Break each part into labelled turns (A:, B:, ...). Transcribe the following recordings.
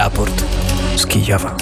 A: Raport z Kijowa.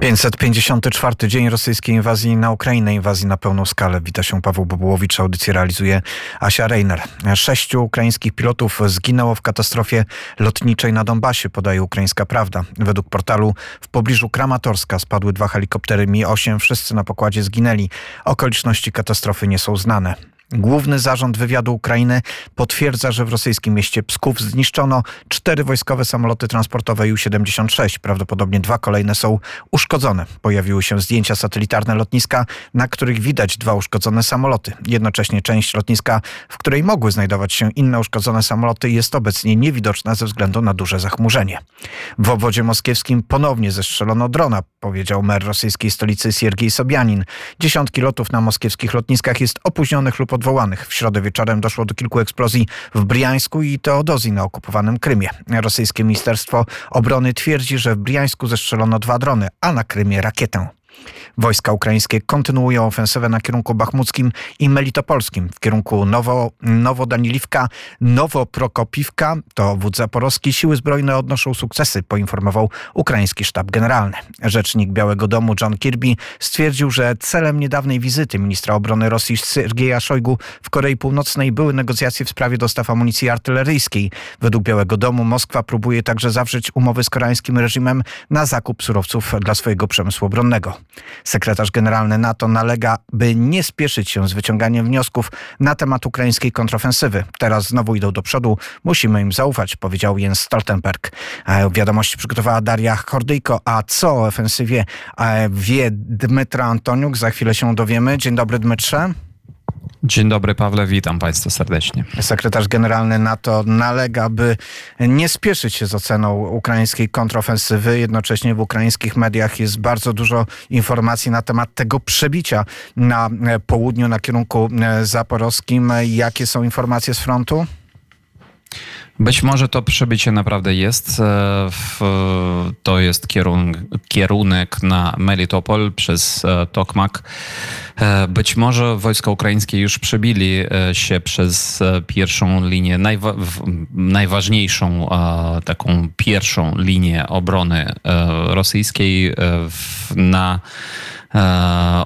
A: 554 dzień rosyjskiej inwazji na Ukrainę, inwazji na pełną skalę. Wita się Paweł Bobułowicz, audycję realizuje Asia Reiner. Sześciu ukraińskich pilotów zginęło w katastrofie lotniczej na Donbasie, podaje ukraińska prawda. Według portalu w pobliżu Kramatorska spadły dwa helikoptery Mi-8, wszyscy na pokładzie zginęli. Okoliczności katastrofy nie są znane. Główny Zarząd Wywiadu Ukrainy potwierdza, że w rosyjskim mieście Psków zniszczono cztery wojskowe samoloty transportowe Ju-76. Prawdopodobnie dwa kolejne są uszkodzone. Pojawiły się zdjęcia satelitarne lotniska, na których widać dwa uszkodzone samoloty. Jednocześnie część lotniska, w której mogły znajdować się inne uszkodzone samoloty, jest obecnie niewidoczna ze względu na duże zachmurzenie. W obwodzie moskiewskim ponownie zestrzelono drona, powiedział mer rosyjskiej stolicy Siergiej Sobianin. Dziesiątki lotów na moskiewskich lotniskach jest opóźnionych lub odwołanych. W środę wieczorem doszło do kilku eksplozji w Briańsku i Teodozji na okupowanym Krymie. Rosyjskie Ministerstwo Obrony twierdzi, że w Briańsku zestrzelono dwa drony, a na Krymie rakietę. Wojska ukraińskie kontynuują ofensywę na kierunku bachmuckim i melitopolskim. W kierunku Nowo, Nowodaniliwka, Nowoprokopiwka to wódz zaporowski. Siły zbrojne odnoszą sukcesy, poinformował ukraiński sztab generalny. Rzecznik Białego Domu John Kirby stwierdził, że celem niedawnej wizyty ministra obrony Rosji Sergieja Szojgu w Korei Północnej były negocjacje w sprawie dostaw amunicji artyleryjskiej. Według Białego Domu Moskwa próbuje także zawrzeć umowy z koreańskim reżimem na zakup surowców dla swojego przemysłu obronnego. Sekretarz generalny NATO nalega, by nie spieszyć się z wyciąganiem wniosków na temat ukraińskiej kontrofensywy. Teraz znowu idą do przodu, musimy im zaufać, powiedział Jens Stoltenberg. E, wiadomości przygotowała Daria Hordyjko, a co o ofensywie e, wie Dmytra Antoniuk? Za chwilę się dowiemy. Dzień dobry Dmytrze.
B: Dzień dobry, Pawle, witam Państwa serdecznie.
A: Sekretarz generalny NATO nalega, by nie spieszyć się z oceną ukraińskiej kontrofensywy. Jednocześnie w ukraińskich mediach jest bardzo dużo informacji na temat tego przebicia na południu, na kierunku zaporowskim. Jakie są informacje z frontu?
B: Być może to przebycie naprawdę jest. E, to jest kierunek na Melitopol przez e, Tokmak. E, być może wojska ukraińskie już przebili się przez pierwszą linię, najwa najważniejszą taką pierwszą linię obrony rosyjskiej na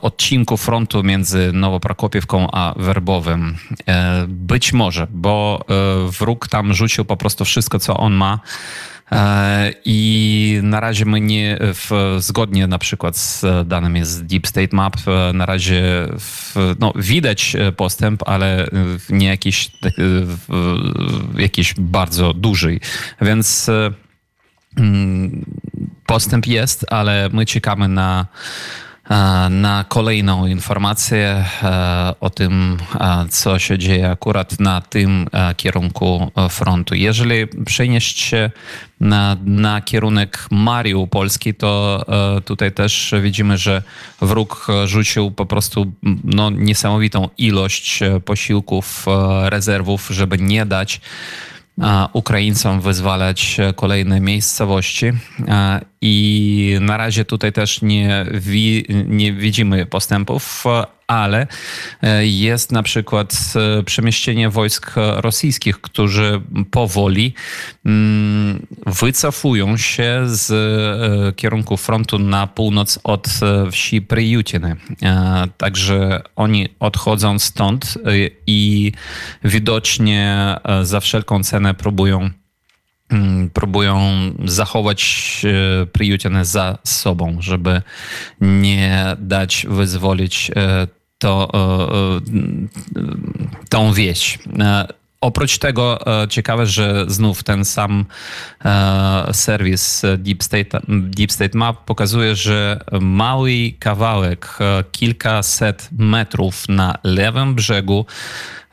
B: odcinku frontu między Nowoprokopiewką a Werbowym. E, być może, bo e, wróg tam rzucił po prostu wszystko, co on ma. I na razie my nie, w, zgodnie na przykład z danymi z Deep State Map, na razie w, no, widać postęp, ale nie jakiś, jakiś bardzo duży. Więc mm, postęp jest, ale my czekamy na na kolejną informację e, o tym, e, co się dzieje akurat na tym e, kierunku frontu. Jeżeli przenieść się na, na kierunek Mariupolski, to tutaj też widzimy, że wróg rzucił po prostu no, niesamowitą ilość posiłków, rezerwów, żeby nie dać Ukraińcom wyzwalać kolejne miejscowości. I na razie tutaj też nie, wi nie widzimy postępów, ale e, jest na przykład e, przemieszczenie wojsk rosyjskich, którzy powoli mm, wycofują się z e, kierunku frontu na północ od wsi Prijutyny. Także oni odchodzą stąd i widocznie za wszelką cenę próbują Mm, próbują zachować Prijutinę za sobą, żeby nie dać wyzwolić to, e, tą wieś. Oprócz tego ciekawe, że znów ten sam serwis Deep State, Deep State Map pokazuje, że mały kawałek, kilkaset metrów na lewym brzegu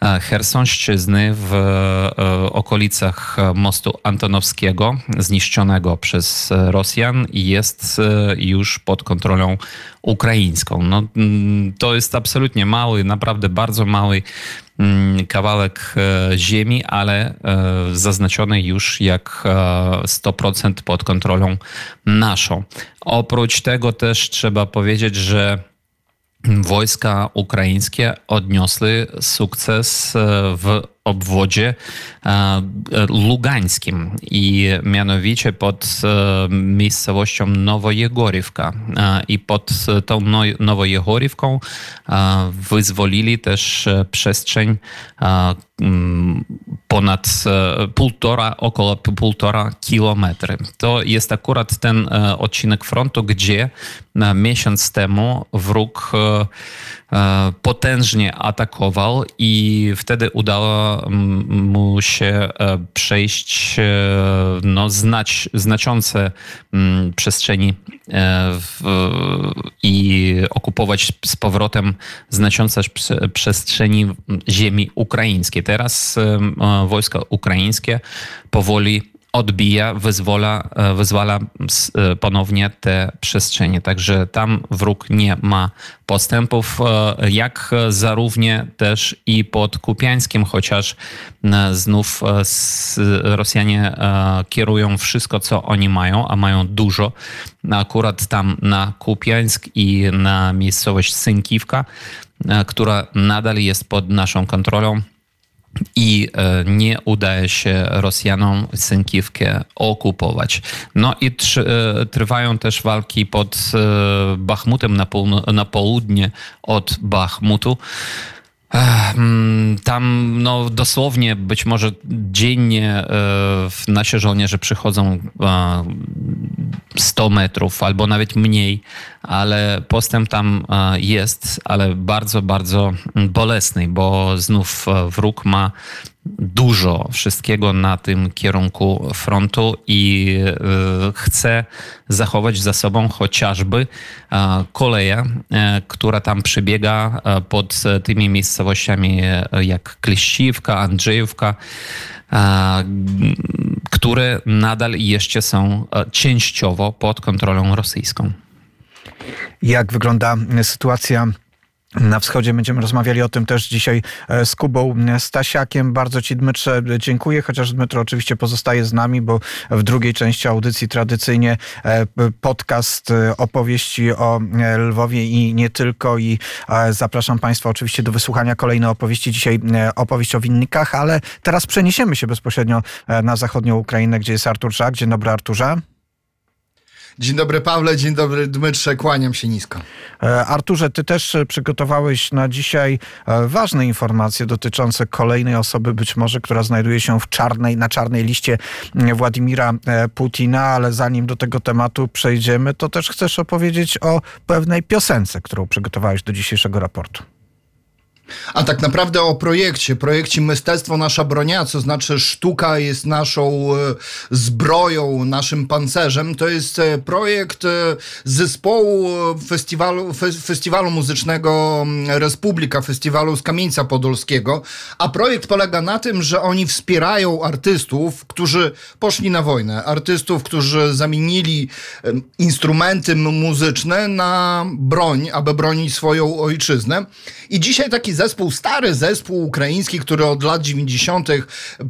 B: Chersonszczyzny w e, okolicach mostu Antonowskiego, zniszczonego przez Rosjan jest e, już pod kontrolą ukraińską. No, mm, to jest absolutnie mały, naprawdę bardzo mały kawałek e, ziemi, ale zaznaczony już jak 100% pod kontrolą naszą. Oprócz tego też trzeba powiedzieć, że wojska ukraińskie odniosły sukces w obwodzie e, lugańskim i mianowicie pod e, miejscowością Nowojegorivka. E, I pod tą Nowojegorivką wyzwolili też przestrzeń ponad półtora, około półtora kilometry. To jest akurat ten odcinek frontu, gdzie miesiąc temu wróg potężnie atakował i wtedy udało mu się przejść no, znać, znaczące przestrzeni w, i okupować z powrotem znaczące przestrzeni ziemi ukraińskiej. Teraz wojska ukraińskie powoli odbija, wyzwala, e, wyzwala e, ponownie te przestrzenie. Także tam wróg nie ma postępów, e, jak zarówno też i pod Kupiańskim, chociaż znów Rosjanie kierują wszystko, co oni mają, a mają dużo, akurat tam na Kupiańsk i na miejscowość Synkiwka, która nadal jest pod naszą kontrolą i e, nie udaje się Rosjanom Sękiwkę okupować. No i e, trwają też walki pod e, Bachmutem na, na południe od Bachmutu. Mm, tam no, dosłownie być może dziennie nasi żołnierze przychodzą 100 metrów albo nawet mniej, ale postęp tam e, jest, ale bardzo, bardzo bolesny, bo znów e, wróg ma dużo wszystkiego na tym kierunku frontu i e, chce zachować za sobą chociażby koleję, która tam przebiega pod tymi miejscowościami jak Kliściwka, Andrzejówka które nadal jeszcze są e, częściowo pod kontrolą rosyjską.
A: Jak wygląda sytuacja na wschodzie będziemy rozmawiali o tym też dzisiaj e, z Kubą Stasiakiem. Bardzo Ci, Dmytrze, dziękuję, chociaż Dmytro oczywiście pozostaje z nami, bo w drugiej części audycji tradycyjnie e, podcast opowieści o Lwowie i nie tylko. I zapraszam Państwa oczywiście do wysłuchania kolejnej opowieści. Dzisiaj opowieść o winnikach, ale teraz przeniesiemy się bezpośrednio na zachodnią Ukrainę, gdzie jest Artur Żak. Dzień dobry, Arturze.
C: Dzień dobry Pawle, dzień dobry Dmytrze, kłaniam się nisko.
A: E, Arturze, ty też e, przygotowałeś na dzisiaj e, ważne informacje dotyczące kolejnej osoby, być może, która znajduje się w czarnej, na czarnej liście Władimira Putina, ale zanim do tego tematu przejdziemy, to też chcesz opowiedzieć o pewnej piosence, którą przygotowałeś do dzisiejszego raportu.
C: A tak naprawdę o projekcie, projekcie Mystectwo Nasza Bronia, co znaczy sztuka jest naszą e, zbroją, naszym pancerzem. To jest e, projekt e, zespołu festiwalu, festiwalu muzycznego Republika, festiwalu z Kamieńca Podolskiego. A projekt polega na tym, że oni wspierają artystów, którzy poszli na wojnę. Artystów, którzy zamienili instrumenty muzyczne na broń, aby bronić swoją ojczyznę. I dzisiaj taki zespół, stary zespół ukraiński, który od lat 90.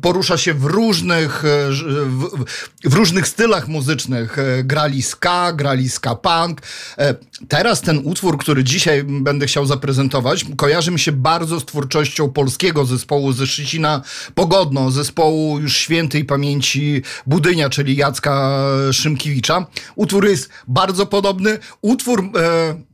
C: porusza się w różnych, e, w, w różnych stylach muzycznych. E, grali ska, grali ska punk. E, teraz ten utwór, który dzisiaj będę chciał zaprezentować, kojarzy mi się bardzo z twórczością polskiego zespołu ze Szczecina Pogodno, zespołu już świętej pamięci Budynia, czyli Jacka Szymkiewicza. Utwór jest bardzo podobny. Utwór e,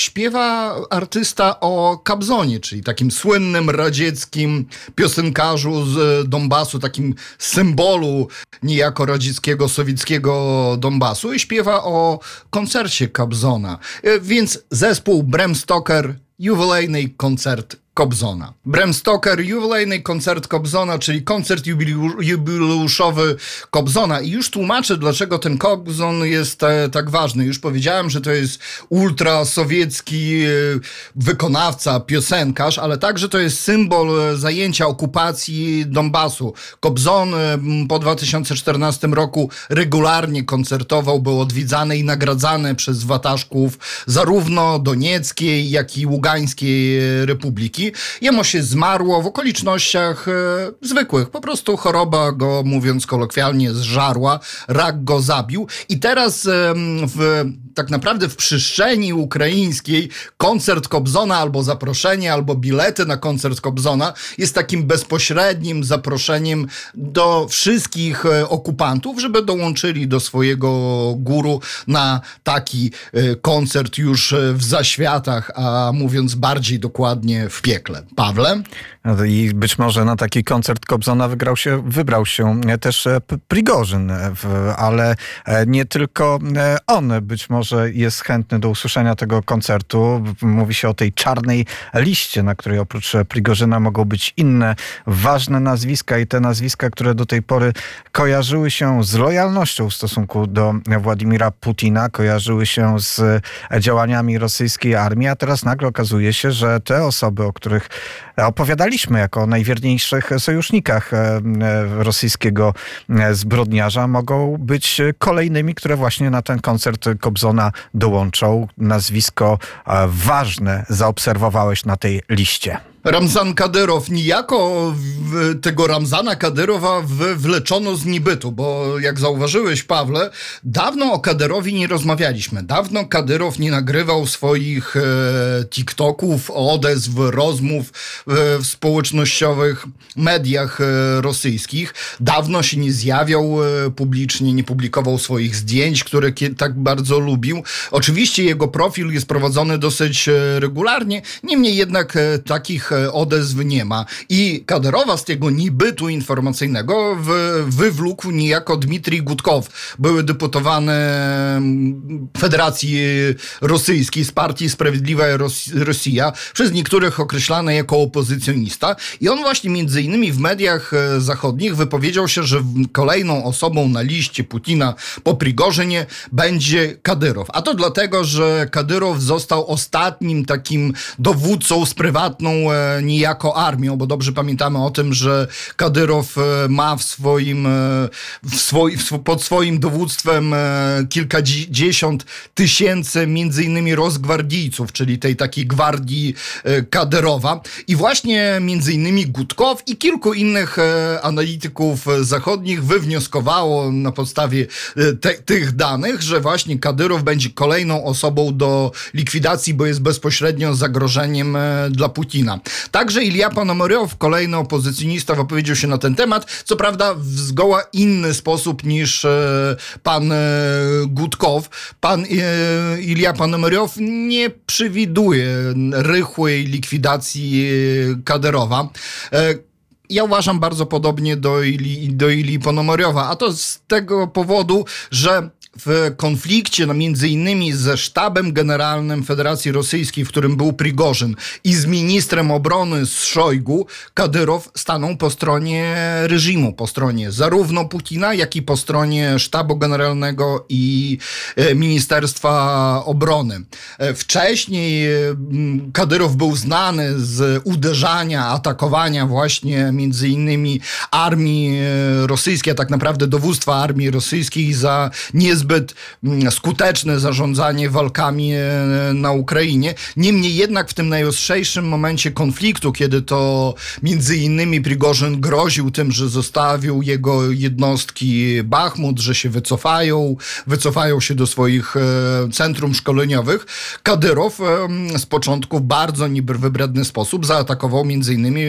C: śpiewa artysta o Kabzonie, czyli takim słynnym radzieckim piosenkarzu z Donbasu, takim symbolu niejako radzieckiego, sowieckiego Donbasu i śpiewa o koncercie Kabzona. E, więc zespół Bram Stoker, jubilejny koncert Kobzona. Bram Stoker, jubilejny koncert Kobzona, czyli koncert jubileuszowy Kobzona. I już tłumaczę, dlaczego ten Kobzon jest e, tak ważny. Już powiedziałem, że to jest ultrasowiecki e, wykonawca, piosenkarz, ale także to jest symbol e, zajęcia okupacji Donbasu. Kobzon po 2014 roku regularnie koncertował, był odwiedzany i nagradzany przez wataszków zarówno Donieckiej, jak i Ługańskiej Republiki. Jemu się zmarło w okolicznościach e, zwykłych. Po prostu choroba go, mówiąc kolokwialnie, zżarła, rak go zabił. I teraz w tak naprawdę w przestrzeni ukraińskiej koncert Kobzona albo zaproszenie, albo bilety na koncert Kobzona jest takim bezpośrednim zaproszeniem do wszystkich e, okupantów, żeby dołączyli do swojego guru na taki e, koncert już w zaświatach, a mówiąc bardziej dokładnie w piekle. Pawle?
A: I być może na taki koncert Kobzona wygrał się, wybrał się też Prigorzyn, ale nie tylko on być może jest chętny do usłyszenia tego koncertu. Mówi się o tej czarnej liście, na której oprócz Prigorzyna mogą być inne ważne nazwiska i te nazwiska, które do tej pory kojarzyły się z lojalnością w stosunku do Władimira Putina, kojarzyły się z działaniami rosyjskiej armii, a teraz nagle okazuje się, że te osoby, o których opowiadaliśmy jako o najwierniejszych sojusznikach e, rosyjskiego zbrodniarza, mogą być kolejnymi, które właśnie na ten koncert Kobzona dołączą. Nazwisko e, ważne zaobserwowałeś na tej liście.
C: Ramzan Kadyrow, niejako tego Ramzana Kadyrowa wywleczono z nibytu, bo jak zauważyłeś, Pawle, dawno o Kadyrowi nie rozmawialiśmy. Dawno Kadyrow nie nagrywał swoich e, TikToków, odezw, rozmów e, w społecznościowych mediach e, rosyjskich. Dawno się nie zjawiał e, publicznie, nie publikował swoich zdjęć, które tak bardzo lubił. Oczywiście jego profil jest prowadzony dosyć e, regularnie, niemniej jednak e, takich E, odezw nie ma. I Kaderowa z tego nibytu informacyjnego wywlókł niejako Dmitrij Gudkow, były deputowany mm, Federacji Rosyjskiej z Partii Sprawiedliwa Rosja, przez niektórych określany jako opozycjonista. I on właśnie między innymi w mediach e, zachodnich wypowiedział się, że kolejną osobą na liście Putina po Prigorzynie będzie Kadyrow. A to dlatego, że Kadyrow został ostatnim takim dowódcą z prywatną e, niejako armią, bo dobrze pamiętamy o tym, że Kadyrow e, ma w swoim, e, w swoi, pod swoim dowództwem e, kilkadziesiąt tysięcy między innymi rozgwardijców, czyli tej takiej gwardii Kadyrowa. I właśnie między innymi Gutkow i kilku innych analityków zachodnich wywnioskowało na podstawie te, tych danych, że właśnie Kadyrow będzie kolejną osobą do likwidacji, bo jest bezpośrednio zagrożeniem dla Putina. Także Ilia Panomoriow, kolejny opozycjonista, wypowiedział się na ten temat, co prawda w zgoła inny sposób niż e, pan e, Gutkow. Pan e, Ilia Panomoriow nie przewiduje rychłej likwidacji Kaderowa ja uważam bardzo podobnie do Ili, do Ili Ponomoriowa, a to z tego powodu, że w konflikcie no, między innymi ze sztabem generalnym Federacji Rosyjskiej, w którym był Prigorzyn i z ministrem obrony z Szojgu, Kadyrow stanął po stronie reżimu, po stronie zarówno Putina, jak i po stronie sztabu generalnego i e, Ministerstwa Obrony. E, wcześniej Kadyrow był znany z uderzania, atakowania właśnie między innymi armii e, rosyjskiej, a tak naprawdę dowództwa armii rosyjskiej za niezbyt zbyt mm, skuteczne zarządzanie walkami e, na Ukrainie. Niemniej jednak w tym najostrzejszym momencie konfliktu, kiedy to między innymi Prigorzyn groził tym, że zostawił jego jednostki Bachmut, że się wycofają, wycofają się do swoich e, centrum szkoleniowych, Kadyrow e, z początku w bardzo wybredny sposób zaatakował między innymi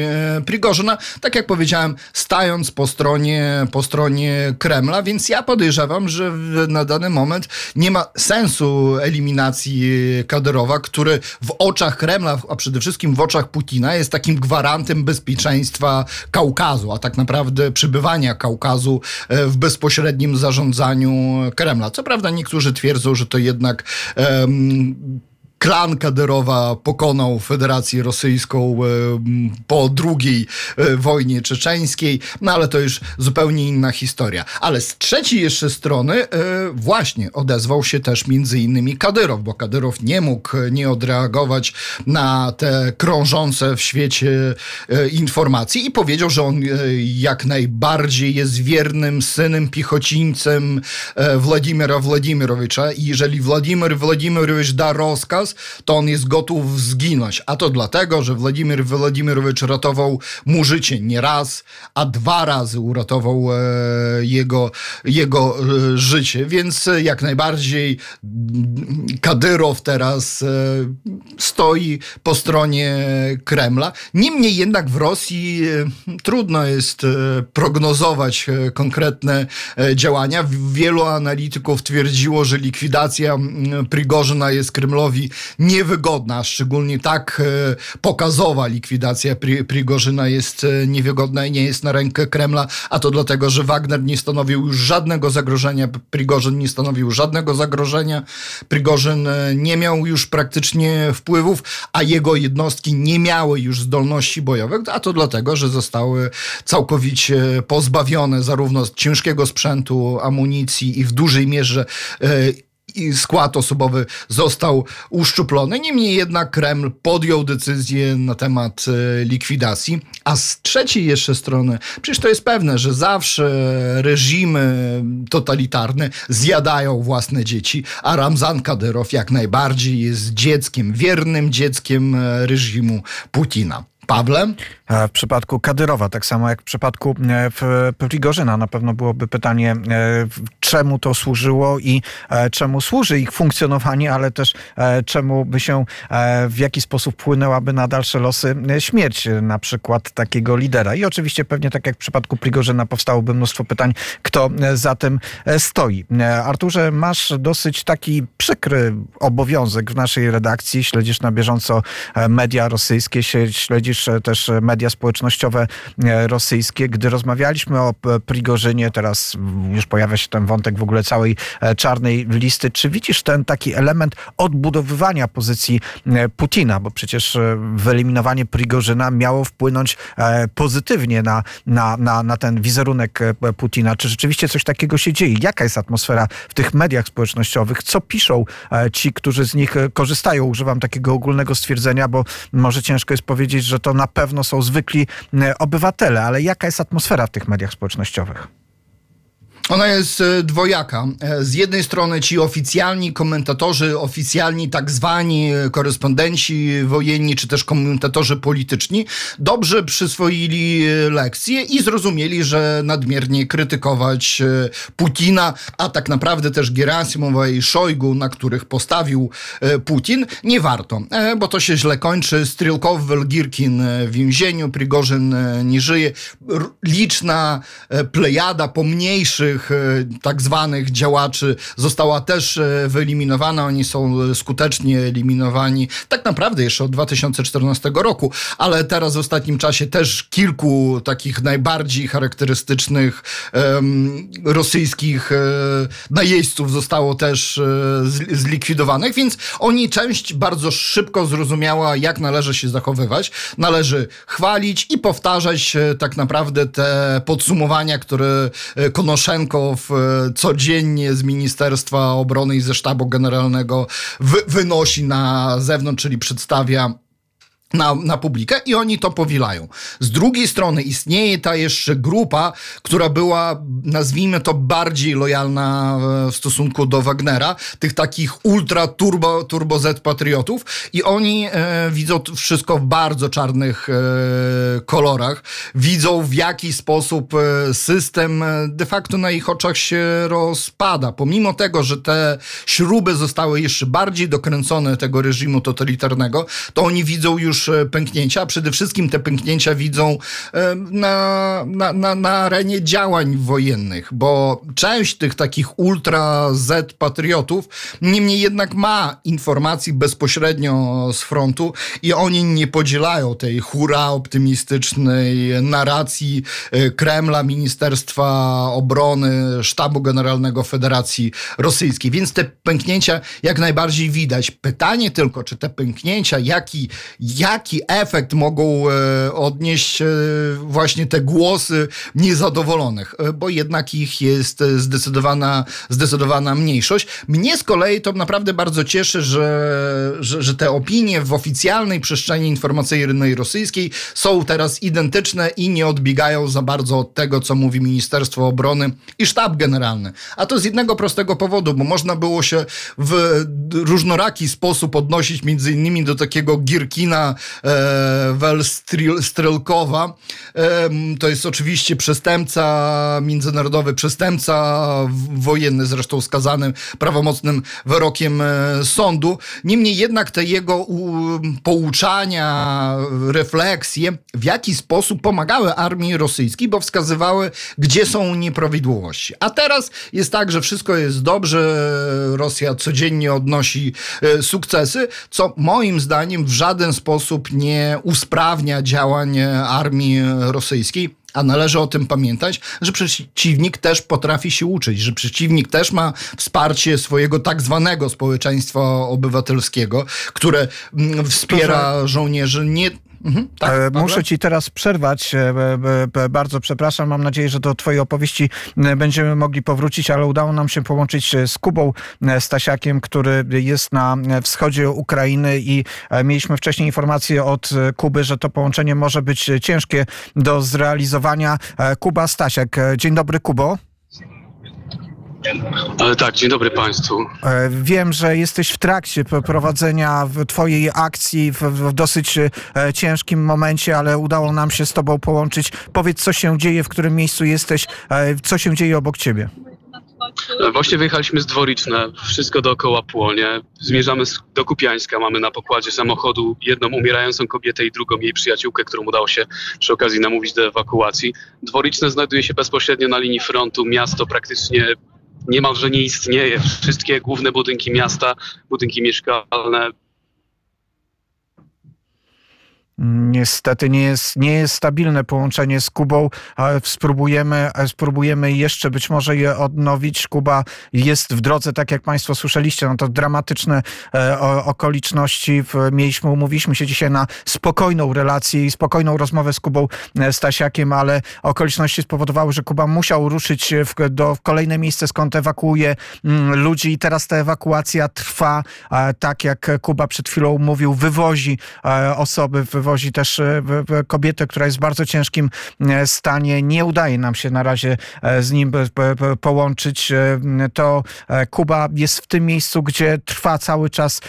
C: Prigorzyna, tak jak powiedziałem, stając po stronie, po stronie Kremla, więc ja podejrzewam, że na na dany moment nie ma sensu eliminacji Kadyrowa, który w oczach Kremla, a przede wszystkim w oczach Putina jest takim gwarantem bezpieczeństwa Kaukazu, a tak naprawdę przybywania Kaukazu e, w bezpośrednim zarządzaniu Kremla. Co prawda niektórzy twierdzą, że to jednak um, klan Kadyrowa pokonał Federację Rosyjską e, po drugiej e, wojnie czeczeńskiej, no ale to już zupełnie inna historia. Ale z trzeciej jeszcze strony e, właśnie odezwał się też między innymi Kadyrow, bo Kadyrow nie mógł nie odreagować na te krążące w świecie informacje i powiedział, że on jak najbardziej jest wiernym synem piechocińcem Władimira Władimirowicza i jeżeli Władimir Władimirowicz da rozkaz, teraz, to on jest gotów zginąć. A to dlatego, że Władimir Władimirowicz ratował mu życie nie raz, a dwa razy uratował e, jego, jego e, życie. Więc jak najbardziej Kadyrow teraz e, stoi po stronie Kremla. Niemniej jednak w Rosji e, trudno jest e, prognozować e, konkretne e, działania. Wielu analityków twierdziło, że likwidacja Prigorzyna jest Kremlowi niewygodna, szczególnie tak e, pokazowa likwidacja Pri Prigorzyna jest e, niewygodna i nie jest na rękę Kremla, a to dlatego, że Wagner nie stanowił już żadnego zagrożenia, Prigorzyn nie stanowił żadnego zagrożenia, Prigorzyn e, nie miał już praktycznie wpływów, a jego jednostki nie miały już zdolności bojowych, a to dlatego, że zostały całkowicie pozbawione zarówno ciężkiego sprzętu, amunicji i w dużej mierze i skład osobowy został uszczuplony. Niemniej jednak Kreml podjął decyzję na temat e, likwidacji. A z trzeciej jeszcze strony, przecież to jest pewne, że zawsze reżimy totalitarne zjadają własne dzieci, a Ramzan Kadyrow jak najbardziej jest dzieckiem, wiernym dzieckiem e, reżimu Putina.
A: E, W przypadku Kadyrowa, tak samo jak w przypadku e, w- Prigorzyna, na pewno byłoby pytanie, e, czemu to służyło i e, czemu służy ich funkcjonowanie, ale też e, czemu by się, e, w jaki sposób wpłynęłaby na dalsze losy e, śmierć e, na przykład takiego lidera. I oczywiście pewnie tak jak w przypadku Prigorzyna powstałoby mnóstwo pytań, kto e, za tym e, stoi. E, Arturze, masz dosyć taki przykry obowiązek w naszej redakcji. Śledzisz na bieżąco e, media rosyjskie, śledzisz też e, media społecznościowe e, rosyjskie. Gdy rozmawialiśmy o Prigorzynie, teraz już pojawia się ten wątek w ogóle całej e, czarnej listy. Czy widzisz ten taki element odbudowywania pozycji e, Putina? Bo przecież wyeliminowanie Prigorzyna miało wpłynąć pozytywnie na, na, na, na ten wizerunek Putina. Czy rzeczywiście coś takiego się dzieje? Jaka jest atmosfera w tych mediach społecznościowych? Co piszą ci, którzy z nich korzystają? Używam takiego ogólnego stwierdzenia, bo może ciężko jest powiedzieć, że to na pewno są zwykli e, obywatele, ale jaka jest atmosfera w tych mediach społecznościowych?
C: Ona jest e, dwojaka. E, Z jednej strony ci oficjalni komentatorzy, oficjalni tak zwani e, korespondenci wojenni, czy też komentatorzy polityczni, dobrze przyswoili lekcje i zrozumieli, że nadmiernie krytykować Putina, a tak naprawdę też Gerasimowa i Szojgu, na których postawił Putin, nie warto, bo to się źle kończy. Strelkow, Welgirkin w więzieniu, Prigorzyn nie żyje. Liczna plejada pomniejszych e, tak zwanych działaczy została też e, wyeliminowana. Oni są e, skutecznie eliminowani tak naprawdę jeszcze od 2014 roku, ale teraz w ostatnim czasie też kilku takich najbardziej charakterystycznych em, rosyjskich najeźdźców zostało też z- zlikwidowanych, więc oni część bardzo szybko zrozumiała, jak należy się zachowywać. Należy chwalić i powtarzać tak naprawdę te podsumowania, które e, E, codziennie z Ministerstwa Obrony i ze Sztabu Generalnego wy- wynosi na zewnątrz, czyli przedstawia na, na publikę i oni to powielają. Z drugiej strony istnieje ta jeszcze grupa, która była, nazwijmy to, bardziej lojalna e, w stosunku do Wagnera, tych takich ultra turbo, turbo Z patriotów i oni e, widzą wszystko w bardzo czarnych e, kolorach. Widzą w jaki sposób e, system e, de facto na ich oczach się rozpada. Pomimo tego, że te śruby zostały jeszcze bardziej dokręcone tego reżimu totalitarnego, to oni widzą już e, pęknięcia, a przede wszystkim te pęknięcia widzą e, na, na, na, na arenie działań wojennych, bo część tych takich ultra Z patriotów niemniej jednak ma informacji bezpośrednio z frontu i oni nie podzielają tej hura optymistycznej narracji e, Kremla, Ministerstwa Obrony, Sztabu Generalnego Federacji Rosyjskiej. Więc te pęknięcia jak najbardziej widać. Pytanie tylko, czy te pęknięcia, jaki, jak jaki efekt mogą odnieść właśnie te głosy niezadowolonych, bo jednak ich jest zdecydowana, zdecydowana mniejszość. Mnie z kolei to naprawdę bardzo cieszy, że, że, że te opinie w oficjalnej przestrzeni informacyjnej rosyjskiej są teraz identyczne i nie odbiegają za bardzo od tego, co mówi Ministerstwo Obrony i Sztab Generalny. A to z jednego prostego powodu, bo można było się w różnoraki sposób odnosić między innymi do takiego Gierkina e, Welstrelkowa. To jest oczywiście przestępca, międzynarodowy przestępca wojenny, zresztą skazany prawomocnym wyrokiem e, sądu. Niemniej jednak te jego pouczania, refleksje w jaki sposób pomagały armii rosyjskiej, bo wskazywały, gdzie są nieprawidłowości. A teraz jest tak, że wszystko jest dobrze, Rosja codziennie odnosi e, sukcesy, co moim zdaniem w żaden sposób nie usprawnia działań armii rosyjskiej. A należy o tym pamiętać, że przeciwnik też potrafi się uczyć, że przeciwnik też ma wsparcie swojego tak zwanego społeczeństwa obywatelskiego, które mm, wspiera żołnierzy nie
A: Mhm, tak, e, Muszę ci teraz przerwać. E, bardzo przepraszam. Mam nadzieję, że do twojej opowieści będziemy mogli powrócić, ale udało nam się połączyć z Kubą Stasiakiem, który jest na wschodzie Ukrainy i e, mieliśmy wcześniej informację od Kuby, że to połączenie może być ciężkie do zrealizowania. Kuba Stasiak. Dzień dobry, Kubo.
D: Ale tak, dzień dobry Państwu.
A: E, wiem, że jesteś w trakcie prowadzenia Twojej akcji w, w, dosyć e, ciężkim momencie, ale udało nam się z Tobą połączyć. Powiedz, co się dzieje, w którym miejscu jesteś, e, co się dzieje obok Ciebie.
D: Właśnie wyjechaliśmy z Dworiczne, wszystko dookoła płonie. Zmierzamy do Kupiańska, mamy na pokładzie samochodu jedną umierającą kobietę i drugą jej przyjaciółkę, którą udało się przy okazji namówić do ewakuacji. Dworiczne znajduje się bezpośrednio na linii frontu, miasto praktycznie niemalże nie istnieje. Wszystkie główne budynki miasta, budynki mieszkalne
A: Niestety nie jest, nie jest stabilne połączenie z Kubą. Spróbujemy, spróbujemy jeszcze być może je odnowić. Kuba jest w drodze, tak jak Państwo słyszeliście, no to dramatyczne e, okoliczności. Mieliśmy, umówiliśmy się dzisiaj na spokojną relację i spokojną rozmowę z Kubą e, Stasiakiem, ale okoliczności spowodowały, że Kuba musiał ruszyć w, do w kolejne miejsce, skąd ewakuuje mm, ludzi i teraz ta ewakuacja trwa, tak jak Kuba przed chwilą mówił, wywozi e, osoby, wywozi wozi też e, kobietę, która jest w bardzo ciężkim e, stanie. Nie udaje nam się na razie e, z nim połączyć. To Kuba jest w tym miejscu, gdzie trwa cały czas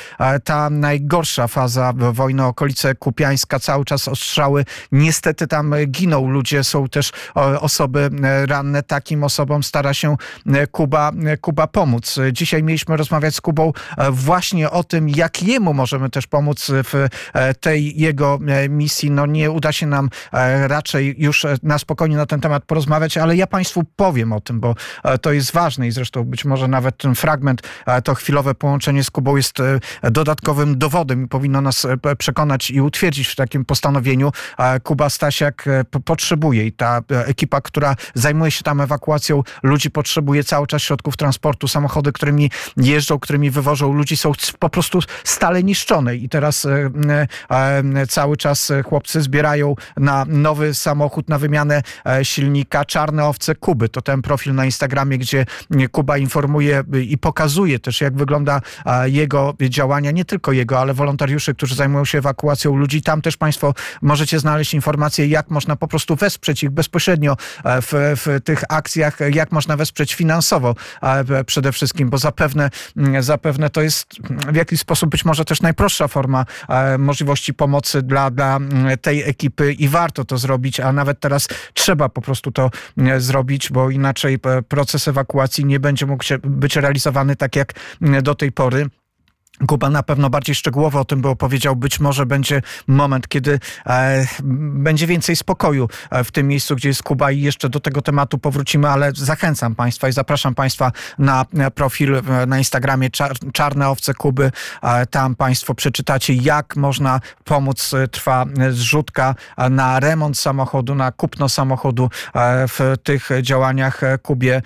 A: ta najgorsza faza wojny, okolice Kupiańska, cały czas ostrzały. Niestety tam giną ludzie, są też osoby ranne. Takim osobom stara się Kuba, Kuba pomóc. Dzisiaj mieliśmy rozmawiać z Kubą właśnie o tym, jak jemu możemy też pomóc w tej jego misji. No nie uda się nam e, raczej już e, na spokojnie na ten temat porozmawiać, ale ja Państwu powiem o tym, bo to jest ważne i zresztą być może nawet ten fragment, to chwilowe połączenie z Kubą jest dodatkowym dowodem i powinno nas przekonać i utwierdzić w takim postanowieniu. Kuba Stasiak potrzebuje i ta ekipa, która zajmuje się tam ewakuacją ludzi, potrzebuje cały czas środków transportu, samochody, którymi jeżdżą, którymi wywożą ludzi są po prostu stale niszczone i teraz cały czas e, chłopcy zbierają na nowy samochód, na wymianę e, silnika czarne owce Kuby. To ten profil na Instagramie, gdzie Kuba informuje i pokazuje też, jak wygląda jego działania, nie tylko jego, ale wolontariuszy, którzy zajmują się ewakuacją ludzi. Tam też Państwo możecie znaleźć informacje, jak można po prostu wesprzeć ich bezpośrednio e, w, w tych akcjach, jak można wesprzeć finansowo przede wszystkim, bo zapewne, zapewne to jest w jakiś sposób być może też najprostsza forma możliwości pomocy dla dla, mm, tej ekipy i warto to zrobić, a nawet teraz trzeba po prostu to mm, zrobić, bo inaczej e, proces ewakuacji nie będzie mógł być realizowany tak jak mm, do tej pory. Kuba na pewno bardziej szczegółowo o tym by opowiedział. Być może będzie moment, kiedy e, będzie więcej spokoju e, w tym miejscu, gdzie jest Kuba i jeszcze do tego tematu powrócimy, ale zachęcam Państwa i zapraszam Państwa na profil e, na Instagramie Czar Czarne Owce Kuby. E, tam Państwo przeczytacie, jak można pomóc. E, trwa zrzutka na remont samochodu, na kupno samochodu e, w tych działaniach Kubie.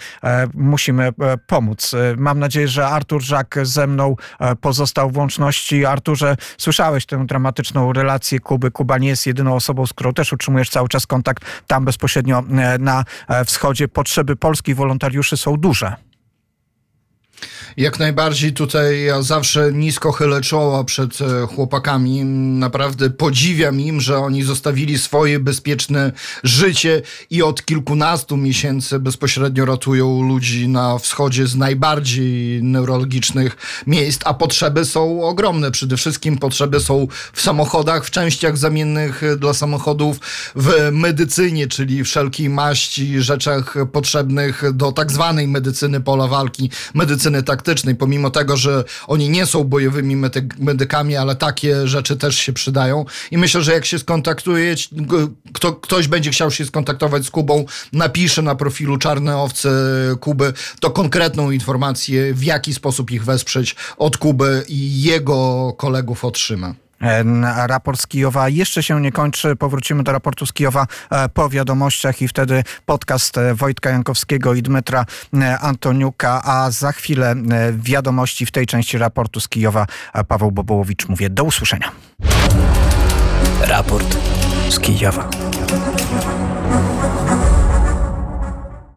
A: Musimy pomóc. Mam nadzieję, że Artur Żak ze mną pozwoli pozostał w łączności. Arturze, słyszałeś tę dramatyczną relację Kuby. Kuba nie jest jedyną osobą, z którą też utrzymujesz cały czas kontakt tam bezpośrednio e, na e, wschodzie. Potrzeby polskich wolontariuszy są duże.
C: Jak najbardziej tutaj ja zawsze nisko chylę czoła przed e, chłopakami. Naprawdę podziwiam im, że oni zostawili swoje bezpieczne życie i od kilkunastu miesięcy bezpośrednio ratują ludzi na wschodzie z najbardziej neurologicznych miejsc, a potrzeby są ogromne. Przede wszystkim potrzeby są w samochodach, w częściach zamiennych e, dla samochodów, w medycynie, czyli wszelkiej maści, rzeczach potrzebnych do tak zwanej medycyny pola walki, medycyny pomimo tego, że oni nie są bojowymi medy- medykami, ale takie rzeczy też się przydają. I myślę, że jak się skontaktuje, kto, ktoś będzie chciał się skontaktować z Kubą, napisze na profilu Czarne Owce Kuby to konkretną informację, w jaki sposób ich wesprzeć od Kuby i jego kolegów otrzyma.
A: E, Raport z Kijowa jeszcze się nie kończy. Powrócimy do raportu z Kijowa e, po wiadomościach i wtedy podcast e, Wojtka Jankowskiego i Dmytra Antoniuka, a za chwilę wiadomości w tej części raportu z Kijowa. Paweł Bobołowicz mówię do usłyszenia.
E: Raport z Kijowa.